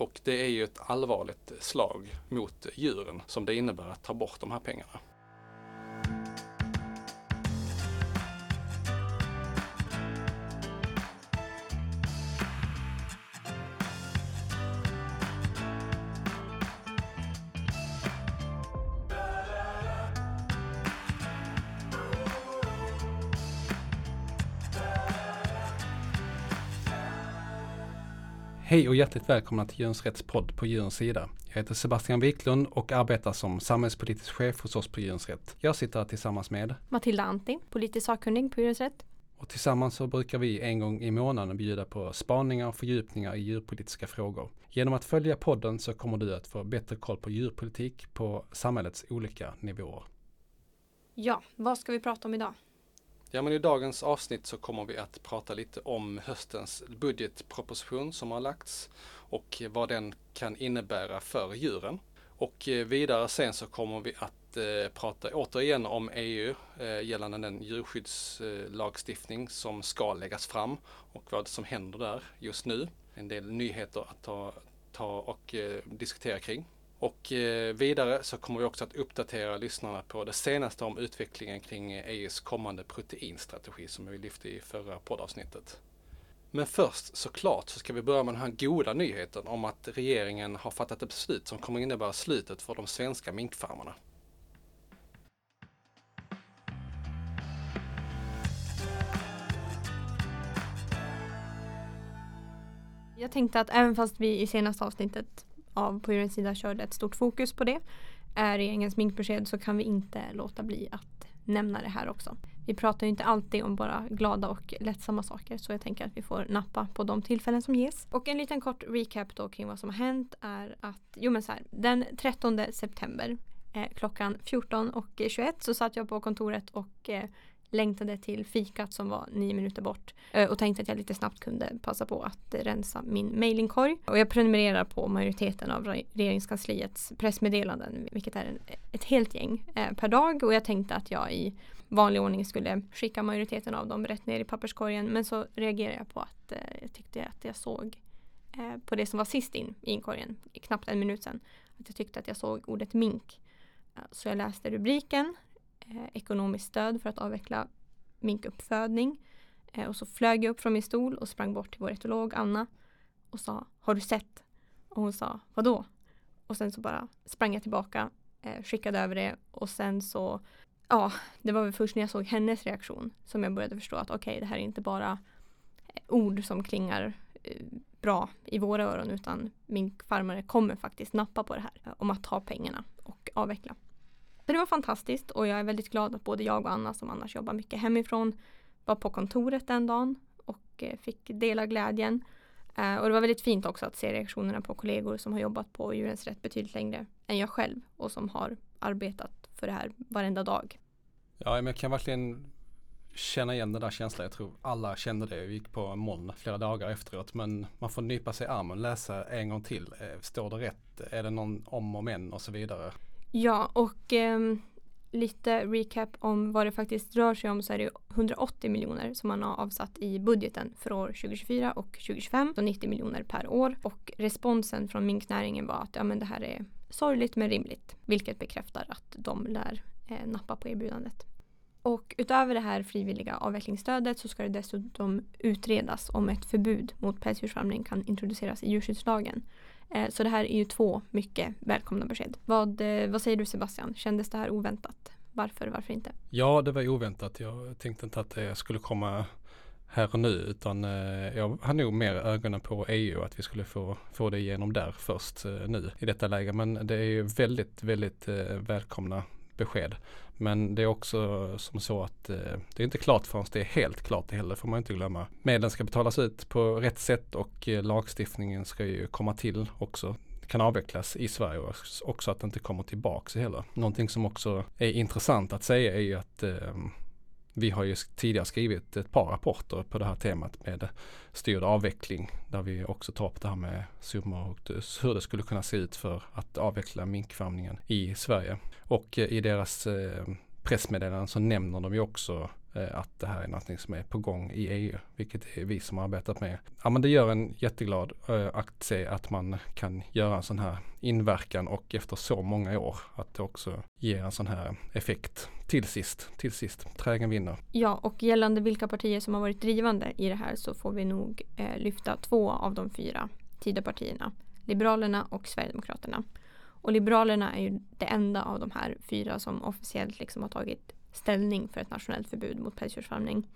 Och det är ju ett allvarligt slag mot djuren som det innebär att ta bort de här pengarna. Hej och hjärtligt välkomna till Djurens Rätts podd på Djurens Sida. Jag heter Sebastian Wiklund och arbetar som samhällspolitisk chef hos oss på Djurens Rätt. Jag sitter här tillsammans med Matilda Antti, politisk sakkunnig på Djurens Rätt. Och tillsammans så brukar vi en gång i månaden bjuda på spaningar och fördjupningar i djurpolitiska frågor. Genom att följa podden så kommer du att få bättre koll på djurpolitik på samhällets olika nivåer. Ja, vad ska vi prata om idag? Ja, men i dagens avsnitt så kommer vi att prata lite om höstens budgetproposition som har lagts och vad den kan innebära för djuren. Och eh, vidare sen så kommer vi att eh, prata återigen om EU eh, gällande den djurskyddslagstiftning som ska läggas fram och vad som händer där just nu. En del nyheter att ta, ta och eh, diskutera kring. Och eh, vidare så kommer vi också att uppdatera lyssnarna på det senaste om utvecklingen kring EUs kommande proteinstrategi som vi lyfte i förra poddavsnittet. Men först såklart så ska vi börja med den här goda nyheten om att regeringen har fattat ett beslut som kommer innebära slutet för de svenska minkfarmarna. Jag tänkte att även fast vi i senaste avsnittet av På djurens sida körde ett stort fokus på det, är regeringens minkbesked så kan vi inte låta bli att nämna det här också. Vi pratar ju inte alltid om bara glada och lättsamma saker så jag tänker att vi får nappa på de tillfällen som ges. Och en liten kort recap då kring vad som har hänt är att, jo men så här, den 13 september eh, klockan 14.21 så satt jag på kontoret och eh, längtade till fikat som var nio minuter bort eh, och tänkte att jag lite snabbt kunde passa på att rensa min mailingkorg. Och jag prenumererar på majoriteten av regeringskansliets pressmeddelanden, vilket är en, ett helt gäng eh, per dag och jag tänkte att jag i vanlig ordning skulle skicka majoriteten av dem rätt ner i papperskorgen men så reagerade jag på att eh, jag tyckte att jag såg eh, på det som var sist in i inkorgen, knappt en minut sedan, att jag tyckte att jag såg ordet mink. Eh, så jag läste rubriken Eh, ekonomiskt stöd för att avveckla minkuppfödning. Eh, och så flög jag upp från min stol och sprang bort till vår etolog Anna och sa Har du sett? Och hon sa Vadå? Och sen så bara sprang jag tillbaka, eh, skickade över det och sen så Ja, det var väl först när jag såg hennes reaktion som jag började förstå att okej, okay, det här är inte bara eh, ord som klingar eh, bra i våra öron utan minkfarmare kommer faktiskt nappa på det här eh, om att ta pengarna och avveckla. Så det var fantastiskt och jag är väldigt glad att både jag och Anna som annars jobbar mycket hemifrån var på kontoret den dagen och eh, fick dela glädjen. Eh, och det var väldigt fint också att se reaktionerna på kollegor som har jobbat på Djurens Rätt betydligt längre än jag själv och som har arbetat för det här varenda dag. Ja, men jag kan verkligen känna igen den där känslan. Jag tror alla kände det. Vi gick på moln flera dagar efteråt. Men man får nypa sig i armen, läsa en gång till. Eh, står det rätt? Är det någon om och men och så vidare? Ja, och eh, lite recap om vad det faktiskt rör sig om så är det 180 miljoner som man har avsatt i budgeten för år 2024 och 2025. Så 90 miljoner per år. Och responsen från minknäringen var att ja, men det här är sorgligt men rimligt. Vilket bekräftar att de lär eh, nappa på erbjudandet. Och utöver det här frivilliga avvecklingsstödet så ska det dessutom utredas om ett förbud mot pälsdjursfarmning kan introduceras i djurskyddslagen. Eh, så det här är ju två mycket välkomna besked. Vad, eh, vad säger du Sebastian? Kändes det här oväntat? Varför, varför inte? Ja, det var oväntat. Jag tänkte inte att det skulle komma här och nu utan eh, jag har nog mer ögonen på EU att vi skulle få, få det igenom där först nu i detta läge. Men det är ju väldigt, väldigt välkomna besked. Men det är också som så att eh, det är inte klart förrän det är helt klart heller, får man inte glömma. Medlen ska betalas ut på rätt sätt och eh, lagstiftningen ska ju komma till också kan avvecklas i Sverige och också att det inte kommer tillbaks heller. Någonting som också är intressant att säga är ju att eh, vi har ju tidigare skrivit ett par rapporter på det här temat med styrd avveckling där vi också tar upp det här med summor och hur det skulle kunna se ut för att avveckla minkfarmningen i Sverige. Och eh, i deras eh, pressmeddelanden pressmeddelande så nämner de ju också Eh, att det här är någonting som är på gång i EU, vilket är vi som har arbetat med. Ja men det gör en jätteglad eh, att se att man kan göra en sån här inverkan och efter så många år att det också ger en sån här effekt till sist, till sist. Trägen vinner. Ja, och gällande vilka partier som har varit drivande i det här så får vi nog eh, lyfta två av de fyra Tidöpartierna. Liberalerna och Sverigedemokraterna. Och Liberalerna är ju det enda av de här fyra som officiellt liksom har tagit ställning för ett nationellt förbud mot pälsdjursfarmning.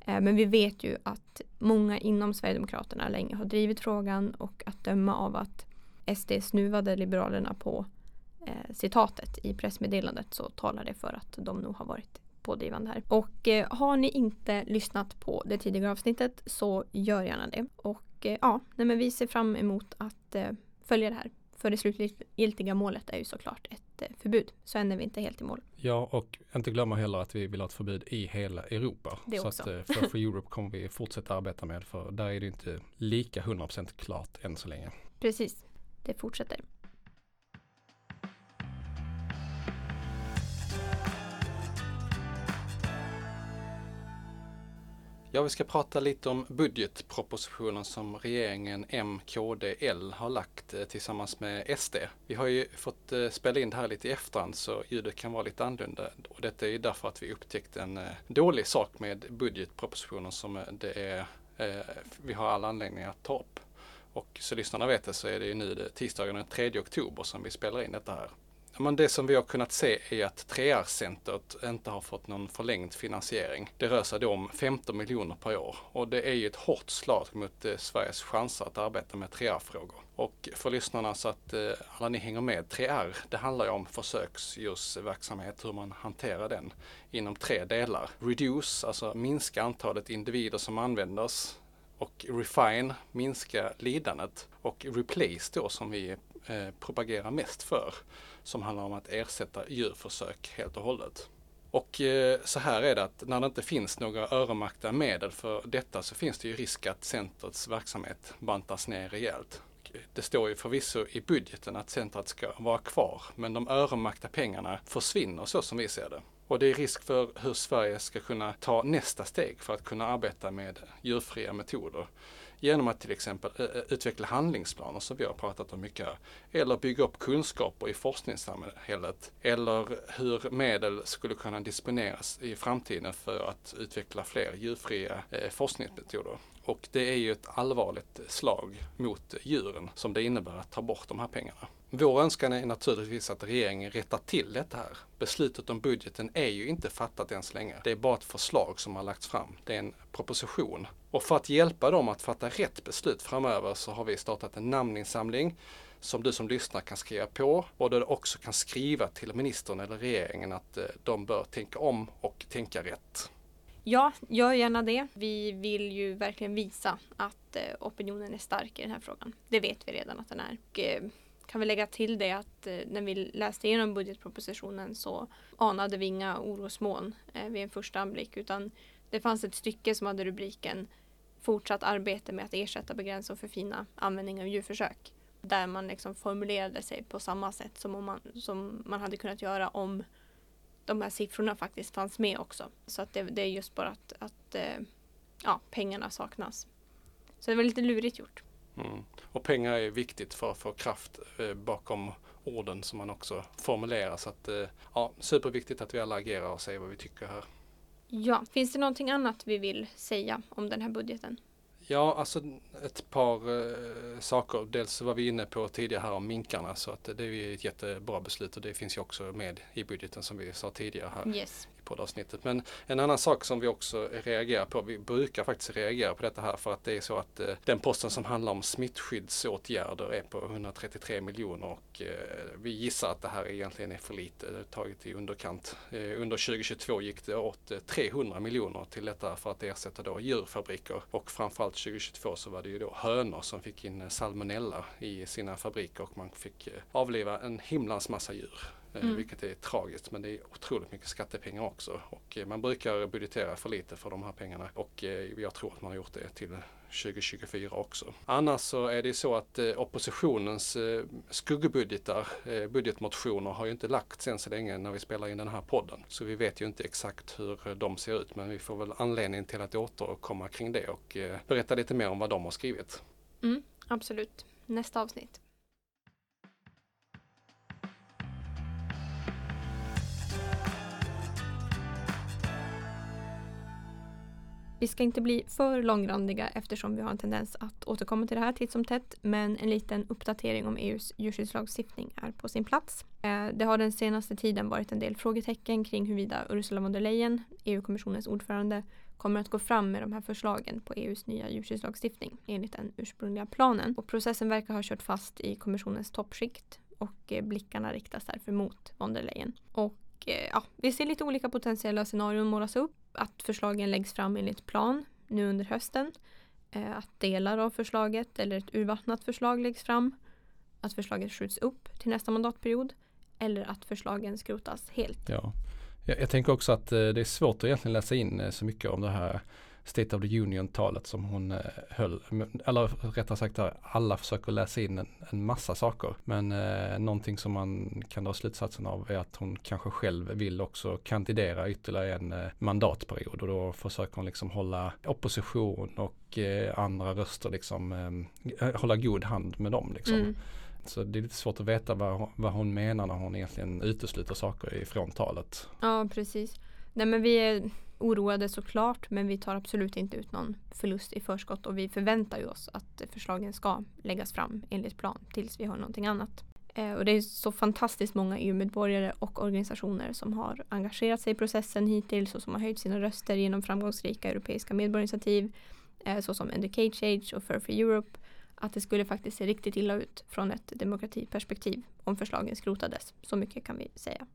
Eh, men vi vet ju att många inom Sverigedemokraterna länge har drivit frågan och att döma av att SD snuvade Liberalerna på eh, citatet i pressmeddelandet så talar det för att de nog har varit pådrivande här. Och eh, har ni inte lyssnat på det tidigare avsnittet så gör gärna det. Och eh, ja, nej, men vi ser fram emot att eh, följa det här. För det slutgiltiga målet är ju såklart ett eh, förbud. Så än är vi inte helt i mål. Ja, och inte glömma heller att vi vill ha ett förbud i hela Europa. Det så också. att eh, för, för Europe kommer vi fortsätta arbeta med för där är det inte lika 100% klart än så länge. Precis, det fortsätter. Ja, vi ska prata lite om budgetpropositionen som regeringen M, KD, L har lagt eh, tillsammans med SD. Vi har ju fått eh, spela in det här lite i efterhand så ljudet kan vara lite annorlunda och detta är ju därför att vi upptäckte en eh, dålig sak med budgetpropositionen som det är, vi har all anledning att ta upp. Och så lyssnarna vet det så är det ju nu tisdagen den 3 oktober som vi spelar in detta här. Men det som vi har kunnat se är att 3R-centret inte har fått någon förlängd finansiering. Det rör sig då om 15 miljoner per år och det är ju ett hårt slag mot eh, Sveriges chanser att arbeta med 3R-frågor. Och för lyssnarna så att eh, alla ni hänger med, 3R det handlar ju om försöksdjursverksamhet, hur man hanterar den inom tre delar. Reduce, alltså minska antalet individer som används och refine, minska lidandet och replace då som vi eh, propagerar mest för som handlar om att ersätta djurförsök helt och hållet. Och eh, så här är det att när det inte finns några öronmärkta medel för detta så finns det ju risk att centrets verksamhet bantas ner rejält. Det står ju förvisso i budgeten att centret ska vara kvar men de öronmärkta pengarna försvinner så som vi ser det. Och det är risk för hur Sverige ska kunna ta nästa steg för att kunna arbeta med djurfria metoder genom att till exempel eh, eh, utveckla handlingsplaner som vi har pratat om mycket här. Eller bygga upp kunskaper i forskningssamhället. Eller hur medel skulle kunna disponeras i framtiden för att utveckla fler djurfria eh, forskningsmetoder. Och det är ju ett allvarligt slag mot djuren som det innebär att ta bort de här pengarna. Vår önskan är naturligtvis att regeringen rättar till detta här. Beslutet om budgeten är ju inte fattat än så länge. Det är bara ett förslag som har lagts fram. Det är en proposition. Och för att hjälpa dem att fatta rätt beslut framöver så har vi startat en namninsamling som du som lyssnar kan skriva på och där du också kan skriva till ministern eller regeringen att eh, de bör tänka om och tänka rätt. Ja, gör gärna det. Vi vill ju verkligen visa att eh, opinionen är stark i den här frågan. Det vet vi redan att den är. Och, eh, kan vi lägga till det att eh, när vi läste igenom budgetpropositionen så anade vi inga orosmoln vid en första anblick utan det fanns ett stycke som hade rubriken Fortsatt arbete med att ersätta, begränsa och förfina användning av djurförsök. Där man liksom formulerade sig på samma sätt som, om man, som man hade kunnat göra om de här siffrorna faktiskt fanns med också. Så att det, det är just bara att, att eh, ja, pengarna saknas. Så det var lite lurigt gjort. Mm. Och pengar är viktigt för att få kraft eh, bakom orden som man också formulerar. Så att, eh, ja, superviktigt att vi alla agerar och säger vad vi tycker här. Ja, finns det någonting annat vi vill säga om den här budgeten? Ja, alltså ett par eh, saker. Dels var vi inne på tidigare här om minkarna så att det är ett jättebra beslut och det finns ju också med i budgeten som vi sa tidigare här. Yes poddavsnittet. Men en annan sak som vi också reagerar på, vi brukar faktiskt reagera på detta här för att det är så att eh, den posten som handlar om smittskyddsåtgärder är på 133 miljoner och eh, vi gissar att det här egentligen är för lite, taget i underkant. Eh, under 2022 gick det åt eh, 300 miljoner till detta för att ersätta då djurfabriker och framförallt 2022 så var det ju då hönor som fick in salmonella i sina fabriker och man fick eh, avliva en himlans massa djur. Eh, mm. Vilket är tragiskt men det är otroligt mycket skattepengar också. Och eh, man brukar budgetera för lite för de här pengarna och eh, jag tror att man har gjort det till 2024 också. Annars så är det så att oppositionens skuggbudgetar, budgetmotioner har ju inte lagts än så länge när vi spelar in den här podden. Så vi vet ju inte exakt hur de ser ut men vi får väl anledning till att återkomma kring det och berätta lite mer om vad de har skrivit. Mm, absolut. Nästa avsnitt. Vi ska inte bli för långrandiga eftersom vi har en tendens att återkomma till det här titt som tätt. Men en liten uppdatering om EUs djurskyddslagstiftning är på sin plats. Eh, det har den senaste tiden varit en del frågetecken kring huruvida Ursula von der Leyen, EU-kommissionens ordförande, kommer att gå fram med de här förslagen på EUs nya djurskyddslagstiftning enligt den ursprungliga planen. Och processen verkar ha kört fast i kommissionens toppskikt och eh, blickarna riktas därför mot von der Leyen. Och eh, ja, vi ser lite olika potentiella scenarion målas upp att förslagen läggs fram enligt plan nu under hösten. Eh, att delar av förslaget eller ett urvattnat förslag läggs fram. Att förslaget skjuts upp till nästa mandatperiod. Eller att förslagen skrotas helt. Ja. Jag, jag tänker också att eh, det är svårt att egentligen läsa in eh, så mycket om det här State of the Union-talet som hon eh, höll. Eller rättare sagt alla försöker läsa in en, en massa saker. Men eh, någonting som man kan dra slutsatsen av är att hon kanske själv vill också kandidera ytterligare en eh, mandatperiod och då försöker hon liksom hålla opposition och eh, andra röster liksom eh, hålla god hand med dem liksom. Mm. Så det är lite svårt att veta vad, vad hon menar när hon egentligen utesluter saker ifrån talet. Ja, precis. Nej men vi är oroade såklart men vi tar absolut inte ut någon förlust i förskott och vi förväntar ju oss att förslagen ska läggas fram enligt plan tills vi har någonting annat. Eh, och det är så fantastiskt många EU-medborgare och organisationer som har engagerat sig i processen hittills och som har höjt sina röster genom framgångsrika europeiska medborgarinitiativ eh, såsom Educate Change och Fur for Europe att det skulle faktiskt se riktigt illa ut från ett demokratiperspektiv om förslagen skrotades. Så mycket kan vi säga.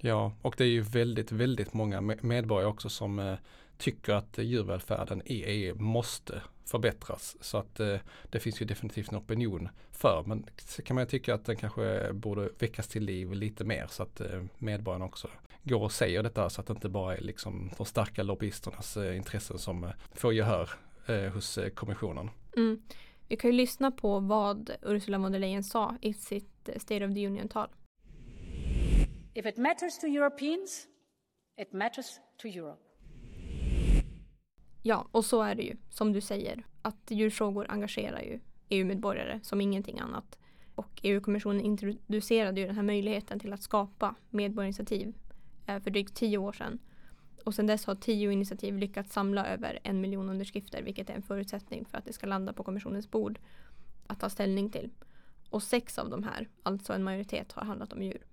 Ja, och det är ju väldigt, väldigt många medborgare också som eh, tycker att djurvälfärden i EU måste förbättras. Så att eh, det finns ju definitivt en opinion för. Men så kan man tycka att den kanske borde väckas till liv lite mer så att eh, medborgarna också går och säger detta så att det inte bara är liksom de starka lobbyisternas eh, intressen som eh, får gehör eh, hos eh, kommissionen. Mm. Vi kan ju lyssna på vad Ursula von der Leyen sa i sitt eh, State of the Union-tal. If it matters to Europeans, it matters to Europe. Ja, och så är det ju, som du säger, att djurfrågor engagerar ju EU-medborgare som ingenting annat. Och EU-kommissionen introducerade ju den här möjligheten till att skapa medborgarinitiativ eh, för drygt tio år sedan. Och sedan dess har tio initiativ lyckats samla över en miljon underskrifter, vilket är en förutsättning för att det ska landa på kommissionens bord att ta ställning till. Och sex av de här, alltså en majoritet, har handlat om djur.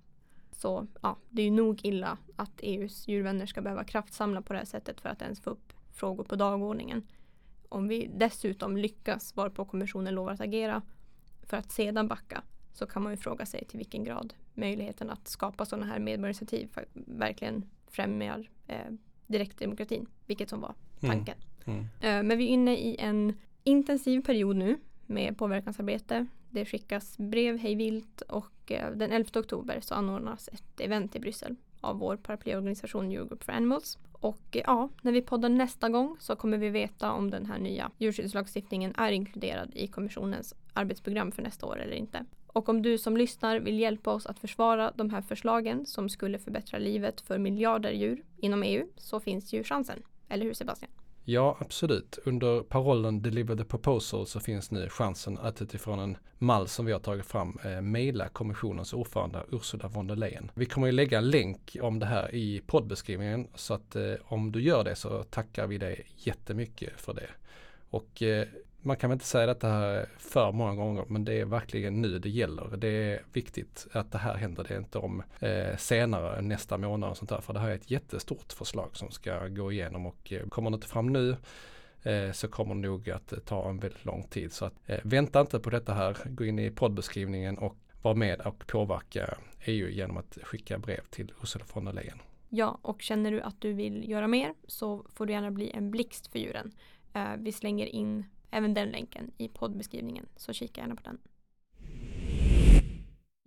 Så ja, det är ju nog illa att EUs djurvänner ska behöva kraftsamla på det här sättet för att ens få upp frågor på dagordningen. Om vi dessutom lyckas varpå kommissionen lovar att agera för att sedan backa så kan man ju fråga sig till vilken grad möjligheten att skapa sådana här medborgarinitiativ verkligen främjar eh, direktdemokratin, vilket som var mm. tanken. Mm. Mm. Eh, men vi är inne i en intensiv period nu med påverkansarbete. Det skickas brev hejvilt och och eh, den 11 oktober så anordnas ett event i Bryssel av vår paraplyorganisation Eurogroup for Animals. Och eh, ja, när vi poddar nästa gång så kommer vi veta om den här nya djurskyddslagstiftningen är inkluderad i kommissionens arbetsprogram för nästa år eller inte. Och om du som lyssnar vill hjälpa oss att försvara de här förslagen som skulle förbättra livet för miljarder djur inom EU så finns Djurchansen. Eller hur Sebastian? Ja, absolut. Under parollen Deliver the Proposal så finns nu chansen att utifrån en mall som vi har tagit fram eh, mejla kommissionens ordförande Ursula von der Leyen. Vi kommer att lägga en länk om det här i poddbeskrivningen så att eh, om du gör det så tackar vi dig jättemycket för det. Och eh, man kan väl inte säga detta för många gånger men det är verkligen nu det gäller. Det är viktigt att det här händer. Det är inte om eh, senare nästa månad och sånt där. För det här är ett jättestort förslag som ska gå igenom och eh, kommer det inte fram nu eh, så kommer det nog att eh, ta en väldigt lång tid. Så att, eh, vänta inte på detta här. Gå in i poddbeskrivningen och var med och påverka EU genom att skicka brev till Ursula von der Leyen. Ja, och känner du att du vill göra mer så får du gärna bli en blixt för djuren. Eh, vi slänger in även den länken i poddbeskrivningen så kika gärna på den.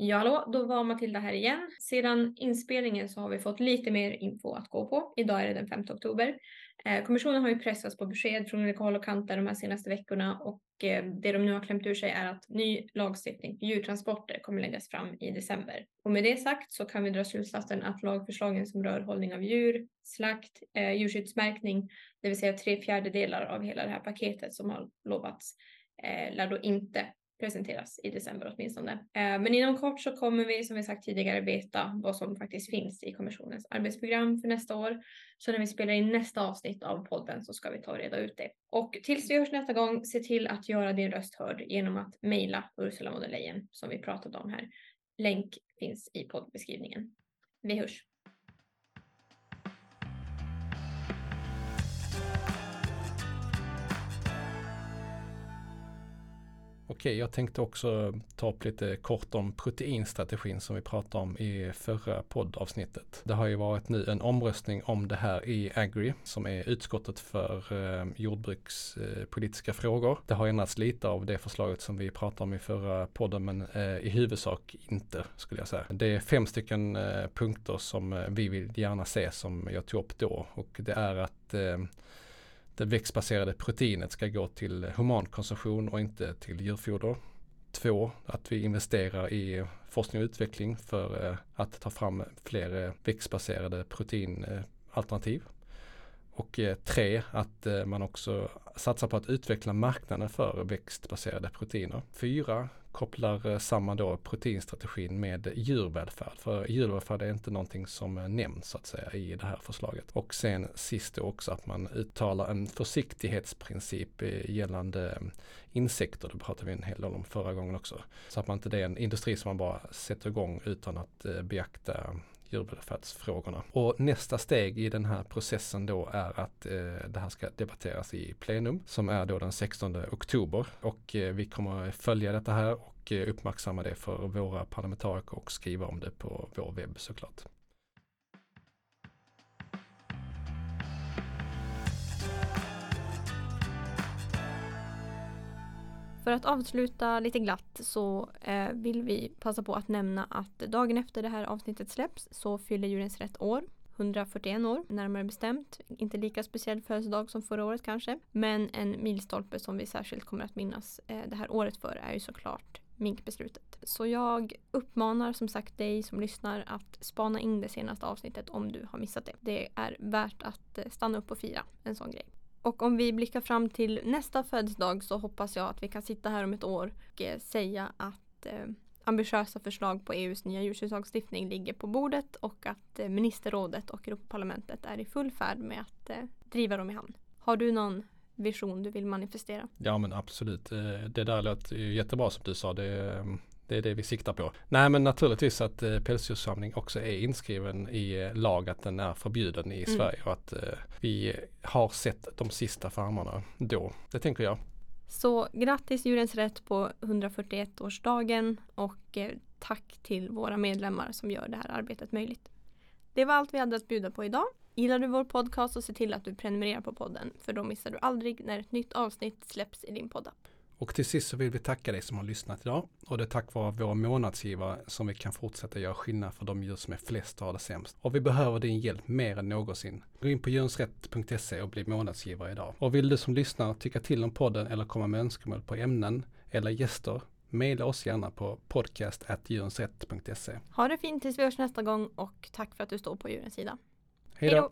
Ja, hallå, då var Matilda här igen. Sedan inspelningen så har vi fått lite mer info att gå på. Idag är det den 5 oktober. Eh, kommissionen har ju pressats på besked från olika håll och kanter de här senaste veckorna och eh, det de nu har klämt ur sig är att ny lagstiftning för djurtransporter kommer läggas fram i december. Och med det sagt så kan vi dra slutsatsen att lagförslagen som rör hållning av djur, slakt, eh, djurskyddsmärkning, det vill säga tre fjärdedelar av hela det här paketet som har lovats, lär då inte presenteras i december åtminstone. Eh, men inom kort så kommer vi som vi sagt tidigare veta vad som faktiskt finns i kommissionens arbetsprogram för nästa år. Så när vi spelar in nästa avsnitt av podden så ska vi ta och reda ut det. Och tills vi hörs nästa gång, se till att göra din röst hörd genom att mejla Ursula von der Leyen som vi pratade om här. Länk finns i poddbeskrivningen. Vi hörs! Okej, jag tänkte också ta upp lite kort om proteinstrategin som vi pratade om i förra poddavsnittet. Det har ju varit nu en omröstning om det här i Agri som är utskottet för eh, jordbrukspolitiska eh, frågor. Det har ändrats lite av det förslaget som vi pratade om i förra podden men eh, i huvudsak inte skulle jag säga. Det är fem stycken eh, punkter som eh, vi vill gärna se som jag tog upp då och det är att eh, det växtbaserade proteinet ska gå till humankonsumtion och inte till djurfoder. Två, att vi investerar i forskning och utveckling för eh, att ta fram fler eh, växtbaserade proteinalternativ. Eh, och tre, att man också satsar på att utveckla marknaden för växtbaserade proteiner. Fyra, kopplar eh, samman då proteinstrategin med djurvälfärd. För djurvälfärd är inte någonting som eh, nämns så att säga i det här förslaget. Och sen sist då också att man uttalar en försiktighetsprincip eh, gällande insekter. Det pratade vi en hel del om förra gången också. Så att man inte det är en industri som man bara sätter igång utan att beakta djurvälfärdsfrågorna. Och nästa steg i den här processen då är att eh, det här ska debatteras i plenum som är då den 16 oktober och eh, vi kommer följa detta här och eh, uppmärksamma det för våra parlamentariker och skriva om det på vår webb såklart. För att avsluta lite glatt så eh, vill vi passa på att nämna att dagen efter det här avsnittet släpps så fyller Djurens Rätt år. 141 år närmare bestämt. Inte lika speciell födelsedag som förra året kanske. Men en milstolpe som vi särskilt kommer att minnas eh, det här året för är ju såklart minkbeslutet. Så jag uppmanar som sagt dig som lyssnar att spana in det senaste avsnittet om du har missat det. Det är värt att eh, stanna upp och fira en sån grej. Och om vi blickar fram till nästa födelsedag så hoppas jag att vi kan sitta här om ett år och eh, säga att eh, ambitiösa förslag på EUs nya djurskyddslagstiftning ligger på bordet och att eh, ministerrådet och Europaparlamentet är i full färd med att eh, driva dem i hamn. Har du någon vision du vill manifestera? Ja men absolut. Eh, det där låter jättebra som du sa. Det, eh, det är det vi siktar på. Nej men naturligtvis att eh, pälsdjurssamling också är inskriven i eh, lag att den är förbjuden i mm. Sverige och att eh, vi har sett de sista farmarna då. Det tänker jag. Så grattis Djurens Rätt på 141-årsdagen och eh, tack till våra medlemmar som gör det här arbetet möjligt. Det var allt vi hade att bjuda på idag. Gillar du vår podcast så se till att du prenumererar på podden för då missar du aldrig när ett nytt avsnitt släpps i din poddapp. Och till sist så vill vi tacka dig som har lyssnat idag. Och det är tack vare våra månadsgivare som vi kan fortsätta göra skillnad för de djur som är flest och har det sämst. Och vi behöver din hjälp mer än någonsin. Gå in på djurensrätt.se och bli månadsgivare idag. Och vill du som lyssnar tycka till om podden eller komma med önskemål på ämnen eller gäster Maila oss gärna på podcast.djurensrätt.se. Ha det fint tills vi hörs nästa gång och tack för att du står på djurens sida. Hej då!